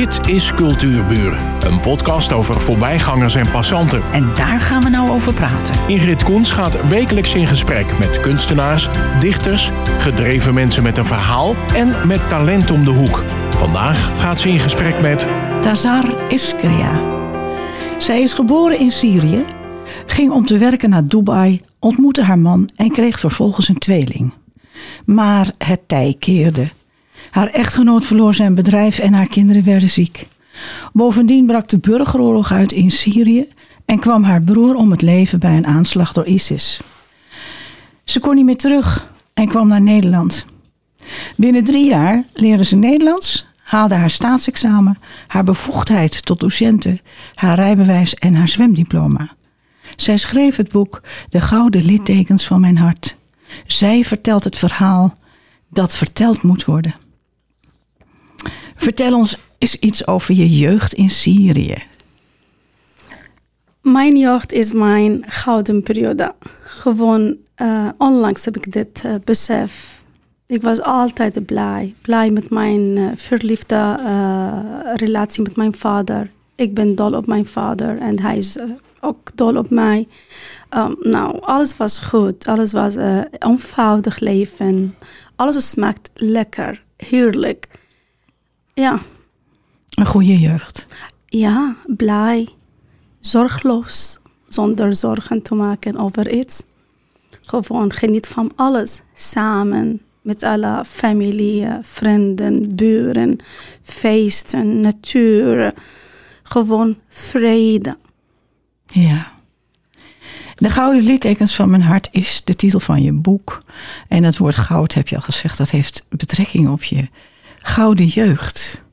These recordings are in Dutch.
Dit is Cultuurburen, een podcast over voorbijgangers en passanten. En daar gaan we nou over praten. Ingrid Koens gaat wekelijks in gesprek met kunstenaars, dichters, gedreven mensen met een verhaal en met talent om de hoek. Vandaag gaat ze in gesprek met Tazar Iskria. Zij is geboren in Syrië, ging om te werken naar Dubai, ontmoette haar man en kreeg vervolgens een tweeling. Maar het tij keerde. Haar echtgenoot verloor zijn bedrijf en haar kinderen werden ziek. Bovendien brak de burgeroorlog uit in Syrië en kwam haar broer om het leven bij een aanslag door ISIS. Ze kon niet meer terug en kwam naar Nederland. Binnen drie jaar leerde ze Nederlands, haalde haar staatsexamen, haar bevoegdheid tot docenten, haar rijbewijs en haar zwemdiploma. Zij schreef het boek De Gouden Littekens van mijn hart. Zij vertelt het verhaal dat verteld moet worden. Vertel ons eens iets over je jeugd in Syrië. Mijn jeugd is mijn gouden periode. Gewoon uh, onlangs heb ik dit uh, besef. Ik was altijd blij. Blij met mijn uh, verliefde relatie met mijn vader. Ik ben dol op mijn vader en hij is ook dol op mij. Um, nou, alles was goed. Alles was eenvoudig leven. Alles smaakt lekker, heerlijk. Ja. Een goede jeugd. Ja, blij, zorgloos, zonder zorgen te maken over iets. Gewoon geniet van alles samen met alle familie, vrienden, buren, feesten, natuur. Gewoon vrede. Ja. De Gouden Littekens van mijn hart is de titel van je boek. En het woord goud, heb je al gezegd, dat heeft betrekking op je gouden jeugd.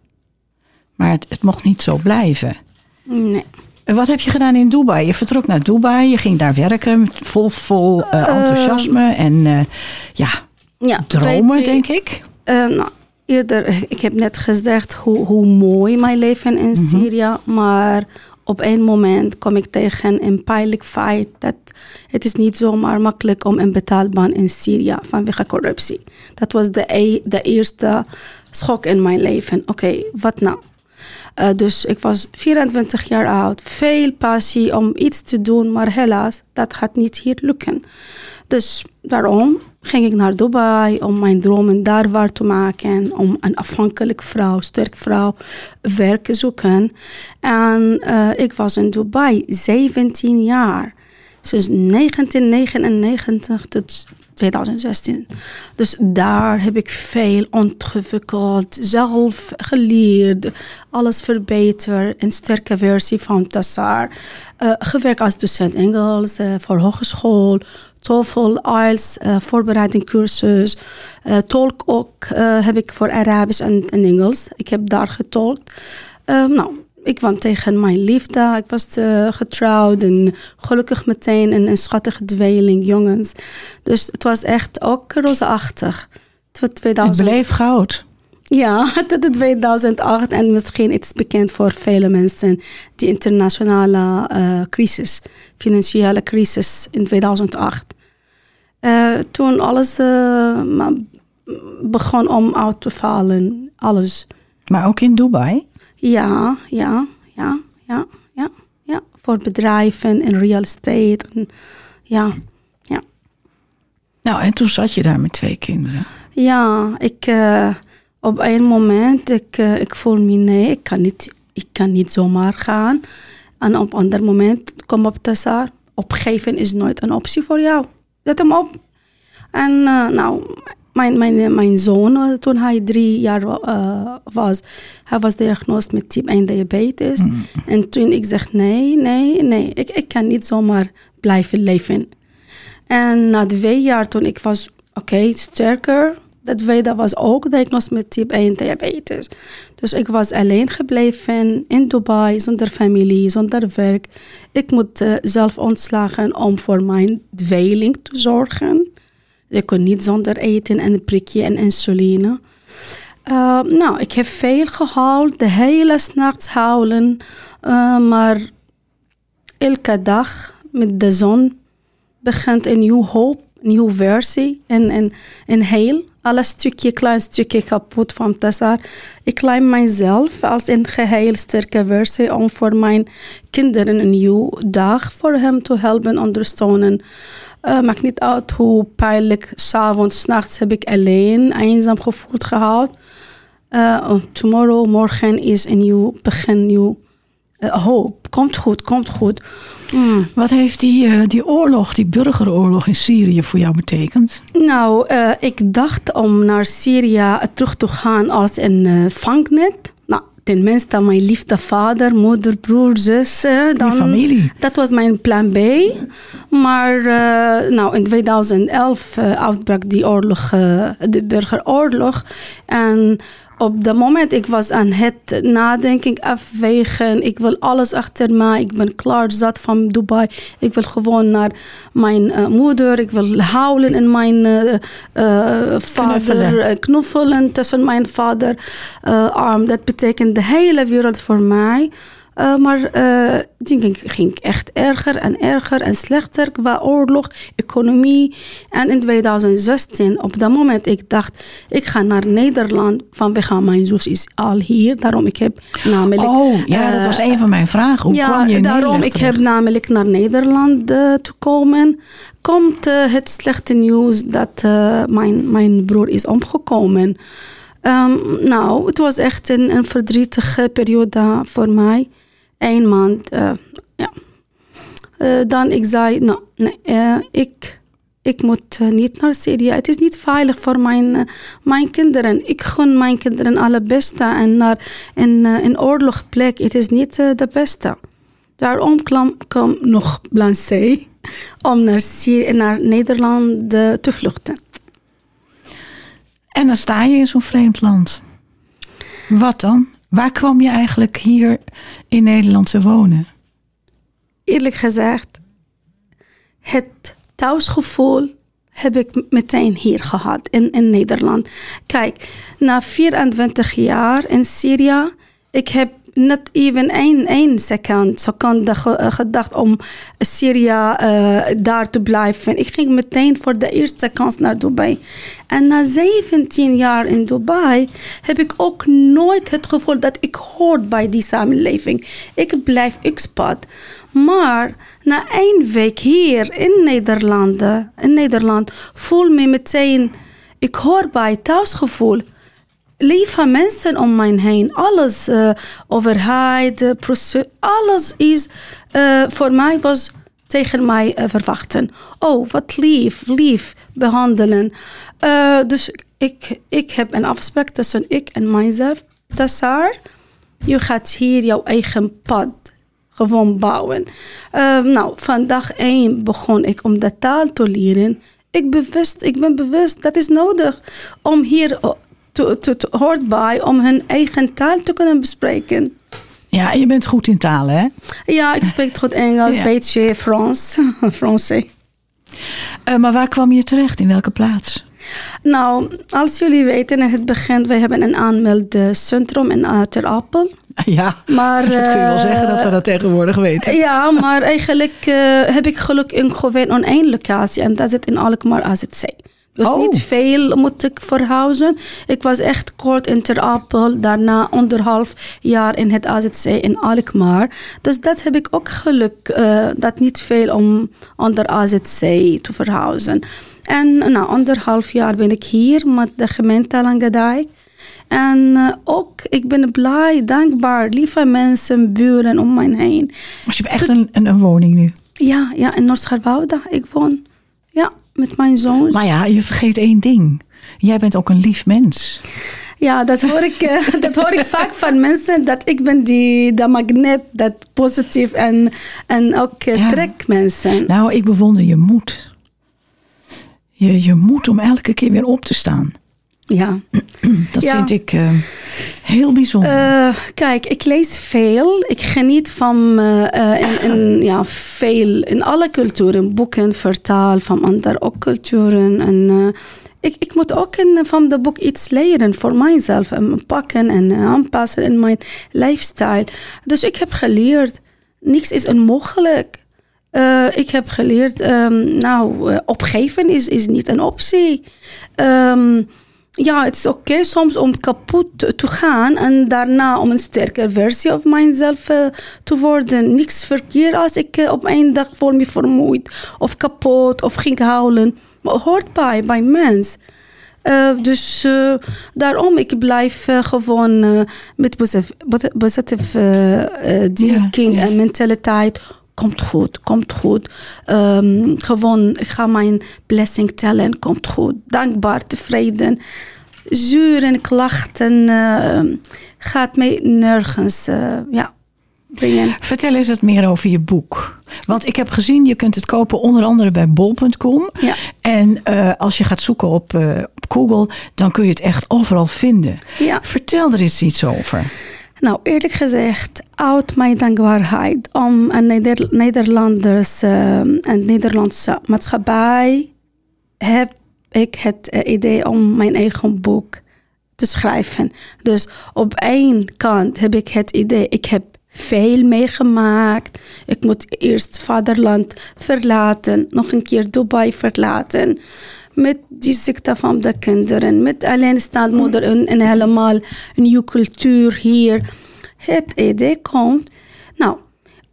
Maar het, het mocht niet zo blijven. Nee. Wat heb je gedaan in Dubai? Je vertrok naar Dubai, je ging daar werken, vol, vol uh, enthousiasme en uh, ja, ja, dromen, denk ik. Nou, eerder, ik heb net gezegd hoe, hoe mooi mijn leven in mm -hmm. Syrië, maar op een moment kom ik tegen een pijnlijk feit dat het is niet zomaar makkelijk om een betaalbaan in Syrië vanwege corruptie. Dat was de, e eerste schok in mijn leven. Oké, wat nou? Uh, dus ik was 24 jaar oud, veel passie om iets te doen, maar helaas, dat gaat niet hier lukken. Dus daarom ging ik naar Dubai om mijn dromen daar waar te maken. Om een afhankelijk vrouw, sterk vrouw, werk te zoeken. En uh, ik was in Dubai 17 jaar. Sinds 1999 tot 2016. Dus daar heb ik veel ontwikkeld, zelf geleerd, alles verbeterd. Een sterke versie van Tassar. Uh, gewerkt als docent Engels uh, voor hogeschool, TOEFL, IELTS, uh, voorbereiding cursus. tolk ook heb ik voor Arabisch en, en Engels. Ik heb daar getolkt. nou, ik kwam tegen mijn liefde. Ik was getrouwd en gelukkig meteen een, een schattige tweeling, jongens. Dus het was echt ook rozeachtig. Tot 2000. Het bleef goud. Ja, tot 2008 en misschien iets bekend voor vele mensen. Die internationale uh, crisis, financiële crisis in 2008. Uh, toen alles begon om uit te vallen, alles. Maar ook in Dubai? Ja, ja, ja, ja, ja, ja. Voor bedrijven en real estate. En, ja, ja. Nou, en toen zat je daar met twee kinderen. Ja, ik uh, op een moment, ik, ik voel me nee, ik kan niet, ik kan niet zomaar gaan. En op een ander moment kom op Tassar. Opgeven is nooit een optie voor jou. Zet hem op. En uh, nou, mijn, mijn, mijn zoon, toen hij drie jaar uh, was, hij was diagnosticeerd met type 1 diabetes. Mm. En toen ik zeg nee, nee, nee, ik, ik kan niet zomaar blijven leven. En na twee jaar, toen ik was, oké, okay, sterker, dat tweede was ook diagnosticeerd met type 1 diabetes. Dus ik was alleen gebleven in Dubai, zonder familie, zonder werk. Ik moet uh, zelf ontslagen om voor mijn tweeling te zorgen. Je kon niet zonder eten en prikje en insuline. Uh, nou, ik heb veel gehaald, de hele nacht houden. Uh, maar elke dag met de zon begint een nieuwe hoop, een nieuwe versie en, en, en heel. Alle stukje, klein stukje kapot van Tessar. Ik claim mijzelf als een geheel sterke versie om voor mijn kinderen een nieuwe dag voor hem te helpen ondersteunen. Uh, maakt niet uit hoe pijnlijk, s'avonds, nachts heb ik alleen, eenzaam gevoeld gehad. Uh, tomorrow, morgen is een nieuw begin, nieuw hoop. Komt goed, komt goed. Mm. Wat heeft die, uh, die oorlog, die burgeroorlog in Syrië voor jou betekend? Nou, uh, ik dacht om naar Syrië terug te gaan als een uh, vangnet. Nou, tenminste, mijn liefde vader, moeder, broer, zus. dan, die familie. Dat was mijn plan B. Maar nou, in 2011 uitbrak die oorlog, de burgeroorlog. En op dat moment ik was aan het nadenken, afwegen. Ik wil alles achter mij. Ik ben klaar zat van Dubai. Ik wil gewoon naar mijn uh, moeder. Ik wil huilen in mijn uh, uh, vader. Knuffelen. knuffelen. tussen mijn vader arm. Dat betekent de hele wereld voor mij. Uh, maar uh, die ging echt erger en erger en slechter qua oorlog, economie. En in 2016, op dat moment, ik dacht, ik ga naar Nederland vanwege mijn zus is al hier. Daarom ik heb namelijk... Oh, ja, dat was een van mijn vragen. Hoe ja, kwam je daarom ik heb namelijk naar Nederland te komen. Komt het slechte nieuws dat mijn, mijn broer is omgekomen. Um, nou, het was echt een, een verdrietige periode voor mij één maand. Uh, ja. Uh, dan ik zei, nou, nee, uh, ik, ik moet niet naar Syrië. Het is niet veilig voor mijn, mijn kinderen. Ik gun mijn kinderen alle beste. En naar een, een oorlogplek, het is niet de beste. Daarom kwam, kwam nog Blancé om naar, Syrië, naar Nederland te vluchten. En dan sta je in zo'n vreemd land. Wat dan? Waar kwam je eigenlijk hier in Nederland te wonen? Eerlijk gezegd, het thuisgevoel heb ik meteen hier gehad in, in Nederland. Kijk, na 24 jaar in Syrië, ik heb net even één, één second, seconde gedacht om Syrië uh, daar te blijven. Ik ging meteen voor de eerste kans naar Dubai. En na 17 jaar in Dubai heb ik ook nooit het gevoel dat ik hoort bij die samenleving. Ik blijf expat. Maar na één week hier in Nederland, in Nederland voel me meteen, ik hoor bij thuisgevoel lieve mensen om mij heen. Alles, uh, overheid, alles is uh, voor mij was tegen mij uh, verwachten. Oh, wat lief, lief behandelen. dus ik, ik heb een afspraak tussen ik en mijzelf. Tassar, je gaat hier jouw eigen pad gewoon bouwen. nou, van dag één begon ik om de taal te leren. Ik, bewust, ik ben bewust, dat is nodig om hier to, hoort bij om hun eigen taal te kunnen bespreken. Ja, je bent goed in talen, hè? Ja, ik spreek goed Engels, een beetje Frans, Français. Uh, maar waar kwam je terecht? In welke plaats? Nou, als jullie weten, in het begin, we hebben een aanmeldcentrum in uh, Ter Apel. Ja, maar, dat kun je wel zeggen dat we dat tegenwoordig weten. Ja, maar eigenlijk uh, heb ik geluk in gewoon aan één locatie. En dat zit in Alkmaar AZC. Dus oh. niet veel moet ik verhuizen. Ik was echt kort in Ter Apel, daarna anderhalf jaar in het AZC in Alkmaar. Dus dat heb ik ook geluk, uh, dat niet veel om onder AZC te verhuizen. En nou, anderhalf jaar ben ik hier met de gemeente Langendijk. En uh, ook, ik ben blij, dankbaar, lieve mensen, buren om mij heen. Dus je hebt echt een, een, een woning nu? Ja, ja in Noord-Scharwoude. Ik woon, met mijn zoon. Maar ja, je vergeet één ding. Jij bent ook een lief mens. Ja, dat hoor ik, uh, dat hoor ik vaak van mensen. Dat ik ben die, de magneet, dat positief en, en ook uh, trek mensen. Nou, ik bewonder je moed. Je, je moed om elke keer weer op te staan. Ja. Dat vind ik uh, heel bijzonder. Uh, kijk, ik lees veel. Ik geniet van uh, in, in, ja, veel, in alle culturen. Boeken, vertaal van andere ook culturen. En ik, ik moet ook in, van de boek iets leren voor mijzelf. En pakken en aanpassen in mijn lifestyle. Dus ik heb geleerd, niks is onmogelijk. Uh, ik heb geleerd, um, nou, opgeven is, is niet een optie. Um, ja, het is oké soms om kapot te gaan en daarna om een sterke versie van mijzelf uh, te worden. Niks verkeerd als ik uh, op één dag voel me vermoeid of kapot of ging huilen. Maar hoort bij, bij mens. Uh, dus daarom, ik blijf gewoon met thinking yeah, yeah. en mentaliteit komt goed, komt goed. Um, gewoon, ik ga mijn blessing tellen, komt goed. Dankbaar, tevreden. Zuur en klachten uh, gaat mij nergens uh, ja, brengen. Vertel eens wat meer over je boek. Want ik heb gezien, je kunt het kopen onder andere bij bol.com. Ja. En uh, als je gaat zoeken op, op Google, dan kun je het echt overal vinden. Ja. Vertel er eens iets over. Nou, eerlijk gezegd, uit mijn dankbaarheid om een Neder Nederlanders uh, en Nederlandse maatschappij heb ik het uh, idee om mijn eigen boek te schrijven. Dus op één kant heb ik het idee, ik heb veel meegemaakt. Ik moet eerst vaderland verlaten, nog een keer Dubai verlaten met die ziekte van de kinderen, met alleenstaande moeder en, en helemaal een nieuwe cultuur hier. Het idee komt, nou,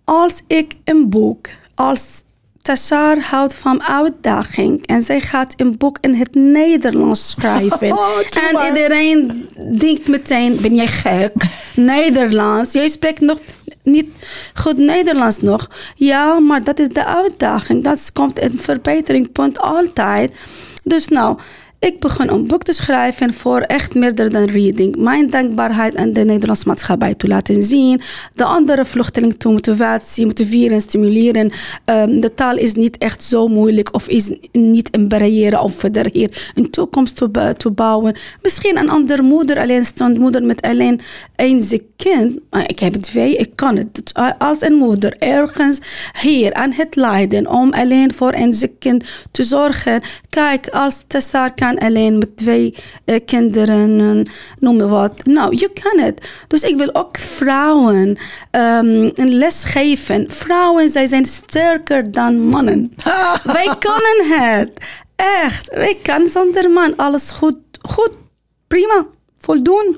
als ik een boek, als Tashar houdt van uitdaging en zij gaat een boek in het Nederlands schrijven. Oh, en iedereen denkt meteen, ben jij gek? Nederlands, jij spreekt nog niet goed Nederlands nog. Ja, maar dat is de uitdaging. Dat komt een verbeteringpunt altijd. Dus nou, ik begon een boek te schrijven voor echt meer dan reading. Mijn dankbaarheid aan de Nederlandse maatschappij te laten zien. De andere vluchtelingen toe motivatie, motiveren, stimuleren. Um, de taal is niet echt zo moeilijk of is niet een barrière om verder hier een toekomst te, te bouwen. Misschien een andere moeder, alleenstaande moeder met alleen één kind. Ik heb twee, ik kan het. Als een moeder ergens hier aan het lijden om alleen voor een kind te zorgen. Kijk, als Tessa kan alleen met twee uh, kinderen, noem maar wat. Nou, je kan het. Dus ik wil ook vrouwen um, een les geven. Vrouwen, zij zijn sterker dan mannen. Wij kunnen het. Echt. Wij kunnen zonder man alles goed. Goed. Prima. Voldoen.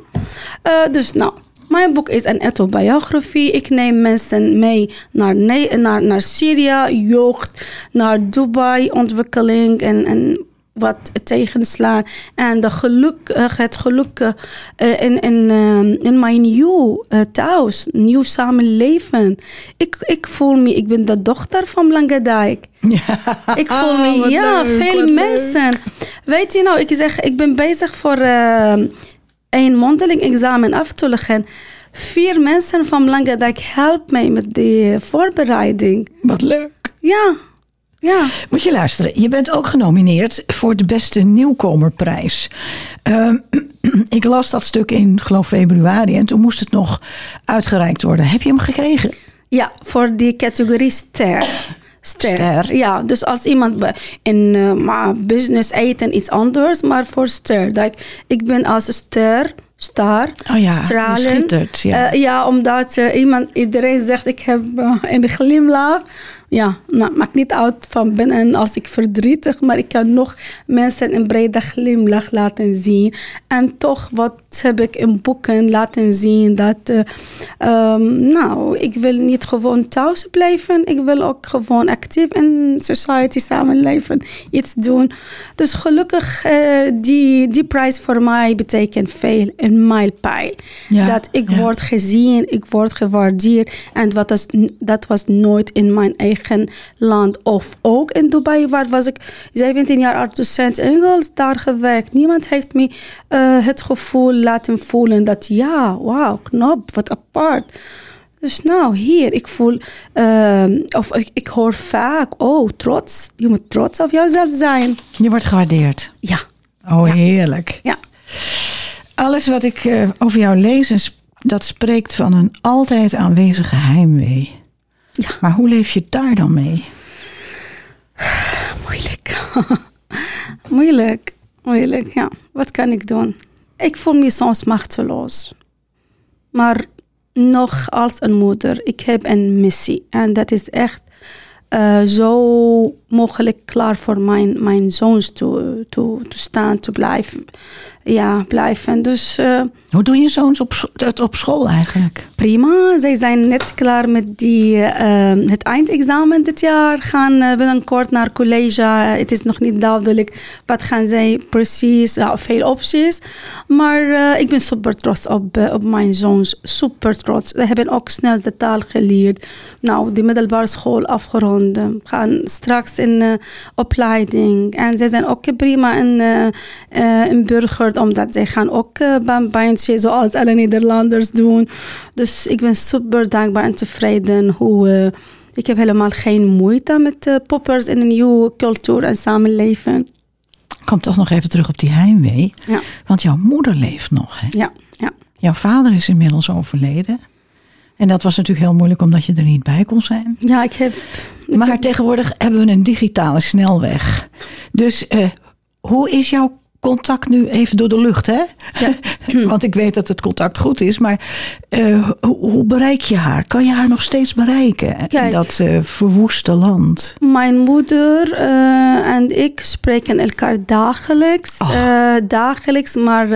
Uh, dus nou, mijn boek is een autobiografie. Ik neem mensen mee naar, naar, naar Syrië, jeugd, naar Dubai, ontwikkeling en, en wat tegenslaan. En de geluk, eh, het geluk uh, in, in, uh, in mijn nieuw thuis, nieuw samenleven. Ik, ik voel me, ik ben de dochter van Langendijk. Ja, ik voel me, oh, ja, leuk, veel mensen. Leuk. Weet je nou, ik zeg, ik ben bezig voor een mondeling examen af te leggen. Vier mensen van Langendijk helpen mij met die voorbereiding. Wat leuk. Ja. Ja. Moet je luisteren. Je bent ook genomineerd voor de beste nieuwkomerprijs. Uh, ik las dat stuk in, geloof februari. En toen moest het nog uitgereikt worden. Heb je hem gekregen? Ja, voor die categorie ster. Ster. Ster. Ja, dus als iemand in uh, business eten iets anders, maar voor ster. Dat ik, ik ben als ster star, oh ja, stralen. Schittert, ja. Uh, ja, omdat uh, iemand, iedereen zegt ik heb uh, een glimlach ja, maakt niet uit van binnen als ik verdrietig, maar ik kan nog mensen een brede glimlach laten zien. En toch, wat heb ik in boeken laten zien? Dat, uh, um, nou, ik wil niet gewoon thuis blijven. Ik wil ook gewoon actief in society samenleven, iets doen. Dus gelukkig, uh, die, die prijs voor mij betekent veel, een mijlpaal. Ja, dat ik ja. word gezien, ik word gewaardeerd. En wat was, dat was nooit in mijn eigen land. Of ook in Dubai, waar was ik 17 jaar als docent Engels daar gewerkt. Niemand heeft me uh, het gevoel laten voelen dat ja, wauw, knap, wat apart. Dus nou, hier, ik voel, uh, of ik, ik, hoor vaak, oh, trots. Je moet trots op jezelf zijn. Je wordt gewaardeerd. Ja. Oh, ja. heerlijk. Ja. Alles wat ik uh, over jou lees, dat spreekt van een altijd aanwezige heimwee. Ja. Maar hoe leef je daar dan mee? Moeilijk. moeilijk. Moeilijk, ja. Wat kan ik doen? Ik voel me soms machteloos. Maar nog als een moeder, ik heb een missie. En dat is echt uh, zo mogelijk klaar voor mijn, mijn zoons te, te, te staan, te blijven. Ja, blijven. Dus uh, hoe doen je zoons op, op school eigenlijk? Prima. Zij zijn net klaar met die, uh, het eindexamen dit jaar. Gaan uh, binnenkort naar college. Het is nog niet duidelijk wat gaan zij precies. Ja, veel opties. Maar ik ben super trots op, op mijn zoons. Super trots. Ze hebben ook snel de taal geleerd. Nou, de middelbare school afgerond. Gaan straks in opleiding. En zij zijn ook prima in, in burger. Omdat zij gaan ook bij, bij zoals alle Nederlanders doen. Dus ik ben super dankbaar en tevreden hoe... Ik heb helemaal geen moeite met poppers in een nieuwe cultuur en samenleven. Ik kom toch nog even terug op die heimwee. Ja. Want jouw moeder leeft nog. Hè? Ja, ja. Jouw vader is inmiddels overleden. En dat was natuurlijk heel moeilijk omdat je er niet bij kon zijn. Ja, ik heb. maar tegenwoordig hebben we een digitale snelweg. Dus uh, hoe is jouw contact nu even door de lucht, hè? Ja. Want ik weet dat het contact goed is, maar uh, hoe, bereik je haar? Kan je haar nog steeds bereiken in dat uh, verwoeste land? Mijn moeder uh, en ik spreken elkaar dagelijks. dagelijks, maar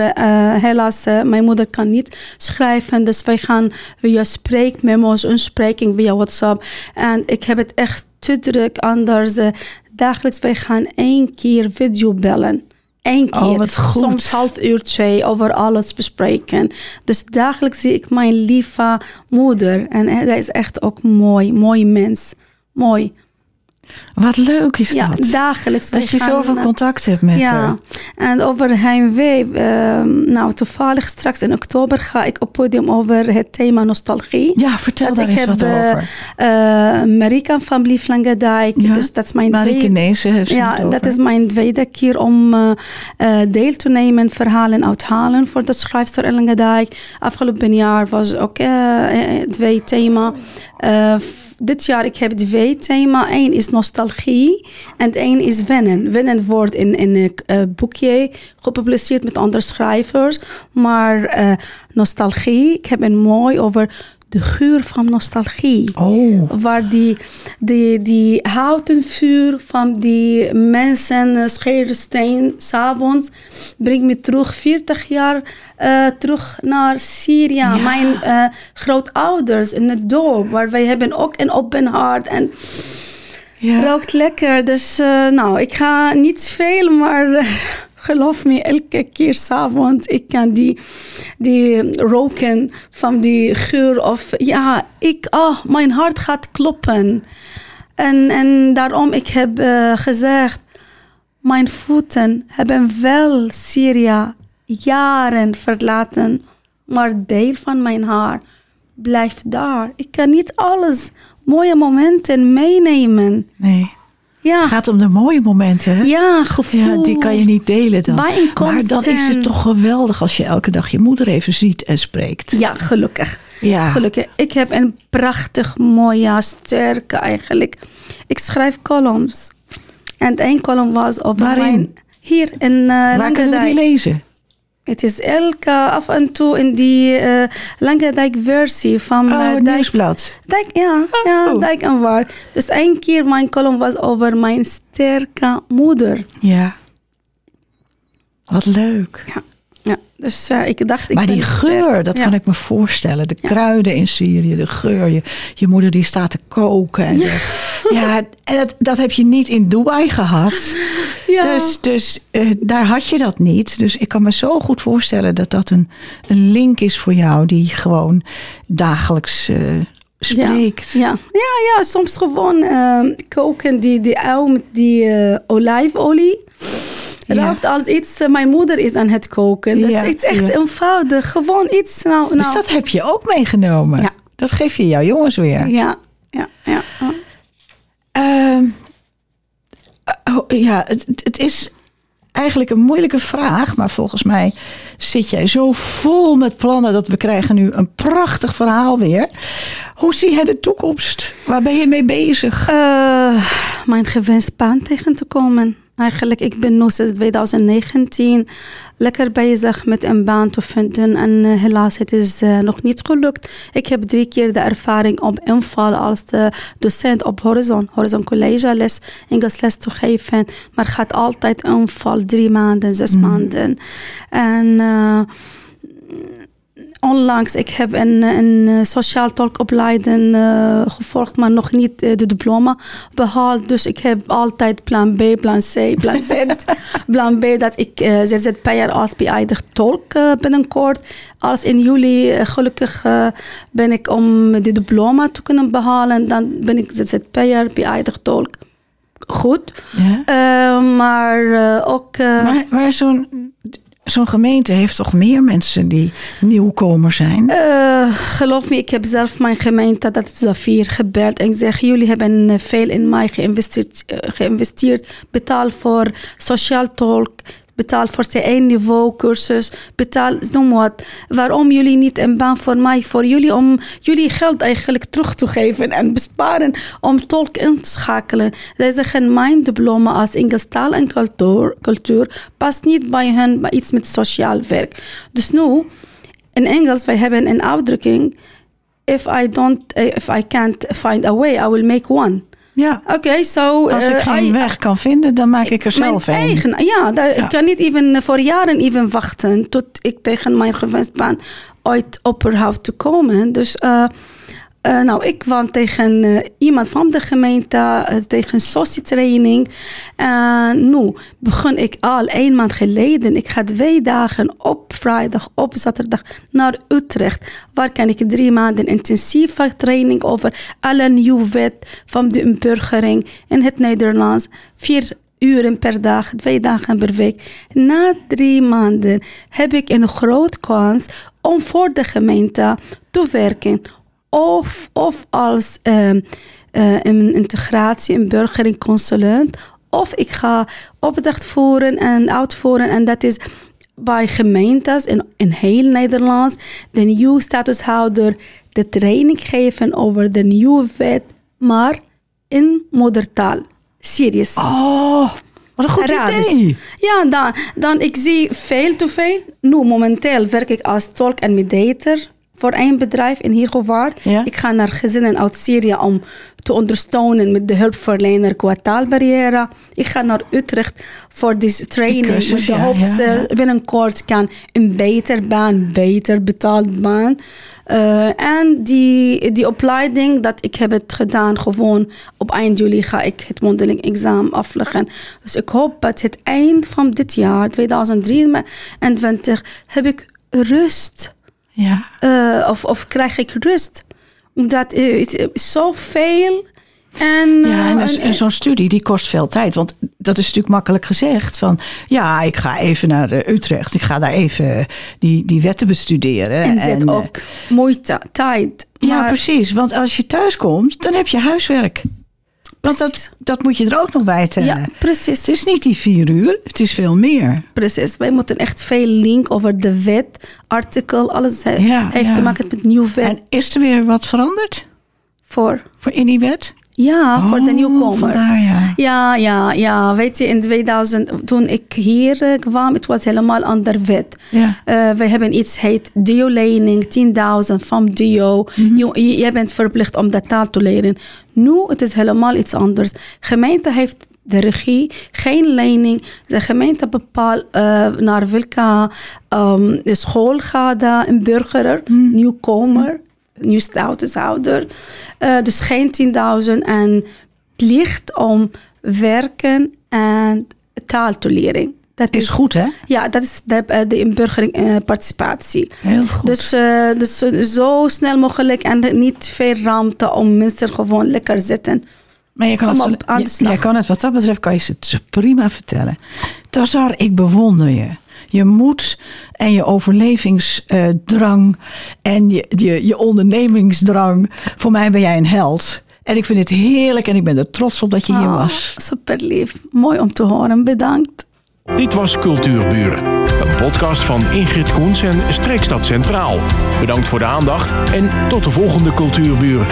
helaas, mijn moeder kan niet schrijven. Dus wij gaan via spreekmemo's, een spreking via WhatsApp. En ik heb het echt te druk anders. dagelijks, wij gaan één keer video bellen één oh, keer, oh, soms half uurtje over alles bespreken. Dus dagelijks zie ik mijn lieve moeder. En zij is echt ook mooi, mooi mens. Mooi. Wat leuk is ja, dat. dagelijks. Dat je zoveel contact hebt met ja. haar. En over heimwee. Uh, nou, toevallig straks in oktober ga ik op podium over het thema nostalgie. Ja, vertel dat daar eens wat uh, over. Uh, Marika van Blief Langendijk. Ja, dus dat is mijn tweede, Ja, dat is mijn tweede keer om uh, deel te nemen verhalen uithalen voor de schrijfster in Langendijk. Afgelopen jaar was ook twee thema dit jaar ik heb twee thema. Eén is nostalgie en één is wennen. Wennen wordt in, in een uh, boekje gepubliceerd met andere schrijvers. Maar uh, nostalgie, ik heb een mooi over de geur van nostalgie. Oh. Waar die, die, die houten vuur van die mensen, uh, Scherensteen, s'avonds, brengt me terug 40 jaar uh, terug naar Syrië. Ja. Mijn uh, grootouders in het dorp, waar wij hebben ook een open hart en ja. rookt lekker. Dus nou, ik ga niet veel, maar geloof me, elke keer s'avonds ik kan die, die roken van die geur. Of ja, ik, oh, mijn hart gaat kloppen. En, en daarom ik heb uh, gezegd, mijn voeten hebben wel Syrië jaren verlaten, maar deel van mijn haar blijft daar. Ik kan niet alles mooie momenten meenemen. Nee. Ja. Het gaat om de mooie momenten. Ja, gevoel. Ja, die kan je niet delen dan. Maar dan is het toch geweldig als je elke dag je moeder even ziet en spreekt. Ja, gelukkig. Ja. Gelukkig. Ik heb een prachtig, mooie, sterke eigenlijk. Ik schrijf columns. En één column was over Waarin? mijn... Hier in uh, Waar kunnen we die lezen? Het is elke af en toe in die uh, lange dijkversie van oh, uh, nieuwsblad. Dijk, ja, oh. ja, Dijk en Waar. Dus één keer mijn column was over mijn sterke moeder. Ja. Wat leuk. Ja. Ja, dus uh, ik dacht... Ik maar die geur, dat kan ik me voorstellen. De kruiden in Syrië, de geur. Je, je moeder die staat te koken. En ja, en dat, dat heb je niet in Dubai gehad. Ja. Dus, dus uh, daar had je dat niet. Dus ik kan me zo goed voorstellen dat dat een, een link is voor jou... die gewoon dagelijks... Uh, spreekt. Ja, ja, ja, ja, soms gewoon koken die, die uil met die olijfolie ruikt als iets, eh, mijn moeder is aan het koken. Dus ja, het is echt eenvoudig. Gewoon iets. Nou, nou. Dus dat heb je ook meegenomen? Ja. Dat geef je jouw jongens weer? Ja, ja, ja. Uh, ja, het, het is eigenlijk een moeilijke vraag, maar volgens mij zit jij zo vol met plannen dat we krijgen nu een prachtig verhaal weer. Hoe zie jij de toekomst? Waar ben je mee bezig? Uh, mijn gewenste baan tegen te komen. Eigenlijk, ik ben nu sinds 2019 lekker bezig met een baan te vinden. En eh, helaas, het is eh, nog niet gelukt. Ik heb drie keer de ervaring op inval als de docent op Horizon. Horizon College les, Engels les te geven. Maar gaat altijd inval, drie maanden, zes maanden. En... eh, onlangs, ik heb een, een sociaal tolkopleiding eh, gevolgd, maar nog niet eh, de diploma behaald. Dus ik heb altijd plan B, plan C, plan Z. plan B dat ik uh, ZZP'er als beëindigd tolk eh, binnenkort. Als in juli eh, gelukkig eh, ben ik om de diploma te kunnen behalen, dan ben ik ZZP'er, beëindigd tolk. Goed. Ja. Eh, maar eh, ook... eh, Maar, maar zo'n zo'n gemeente heeft toch meer mensen die nieuwkomer zijn? Eh, geloof me, ik heb zelf mijn gemeente, dat is Zafir, gebeld en zeg: Jullie hebben eh, veel in mij geïnvesteerd, eh, geïnvesteerd. Betaal voor sociaal tolk, betaal voor C1-niveau cursus, betaal, noem wat. Waarom jullie niet een baan voor mij, voor jullie, om jullie geld eigenlijk terug te geven en besparen om tolk in te schakelen? Zij zeggen: Mijn diploma als Engels taal en cultuur, cultuur past niet bij hen, maar iets met sociaal werk. Dus nu. In Engels, wij hebben een uitdrukking. If I don't, eh, if I can't find a way, I will make one. Ja. Oké, so Als ik eh, geen I- weg kan vinden, dan maak ik er zelf mijn een. eigen, ja, ik kan niet even voor jaren even wachten tot ik tegen mijn gewenst baan ooit opperhoud te komen. Dus eh, nou, ik kwam tegen eh, iemand van de gemeente, eh, tegen societraining. Nu begon ik al een maand geleden. Ik ga twee dagen op vrijdag, op zaterdag naar Utrecht. Waar kan ik drie maanden intensieve training over alle nieuwe wet van de inburgering in het Nederlands. Vier uren per dag, twee dagen per week. Na drie maanden heb ik een groot kans om voor de gemeente te werken. Of, of als ehm, eh, een integratie, een burgering consulent. Of ik ga opdracht voeren en uitvoeren. En dat is bij gemeentes in, in heel Nederland. De nieuwe statushouder de training geven over de nieuwe wet. Maar in moedertaal. Serieus. Oh, wat een goed Arabisch. idee. Ja, dan, dan ik zie veel te veel. Nu, momenteel werk ik als tolk en mediator voor een bedrijf in. Ja. Ik ga naar gezinnen uit Syrië om te ondersteunen met de hulpverlener qua taalbarrière. Ik ga naar Utrecht voor deze training cursus, met de ja, hoop ja. binnenkort kan een beter baan, beter betaald baan. Eh, en die, die opleiding dat ik heb het gedaan, gewoon op eind juli ga ik het mondeling examen afleggen. Dus ik hoop dat het eind van dit jaar, 2023, heb ik rust. Ja. Eh, of, of krijg ik rust. Omdat eh, het is zoveel. En, Ja, en, eh, dus- en zo'n studie die kost veel tijd. Want dat is natuurlijk makkelijk gezegd. Van ja, ik ga even naar Utrecht. Ik ga daar even die, die wetten bestuderen. en zit ook moeite, tijd. Ja, precies. Want als je thuis komt, dan heb je huiswerk. Want dat, dat moet je er ook nog bij tellen. Ja, precies. Het is niet die vier uur, het is veel meer. Precies, wij moeten echt veel link over de wet, artikel, alles he- Ja, heeft ja. te maken met nieuwe wet. En is er weer wat veranderd voor, voor in die wet? Ja, voor de Oh, nieuwkomer. Vandaar, ja. Ja, ja, ja. Weet je, in 2000, toen ik hier eh, kwam, het was helemaal ander wet. Ja. Eh, we hebben iets heet Dio-lening, 10.000 van Dio. Mhm. je, bent verplicht om dat taal te leren. Nu, het is helemaal iets anders. Gemeente heeft de regie, geen lening. De gemeente bepaalt eh, naar welke ehm, school gaat een burger, Mhm. nieuwkomer, nieuw statushouder. Eh, dus geen 10.000 en plicht om werken en taal te leren. Dat Is goed, hè? ja, dat is de, eh, de eh, participatie. Heel goed. Dus, dus zo- snel mogelijk en niet veel ruimte om mensen gewoon lekker zitten. Maar je kan het, op, aan de je- slag. kan het wat dat betreft kan je het ze prima vertellen. Tazar, ik bewonder je. Je moed en je overlevingsdrang en je, je, je ondernemingsdrang. Voor mij ben jij een held. En ik vind het heerlijk en ik ben er trots op dat je hier Ah, was. super lief. Mooi om te horen. Bedankt. Dit was Cultuurbuur, een podcast van Ingrid Koens en Streekstad Centraal. Bedankt voor de aandacht en tot de volgende Cultuurbuur.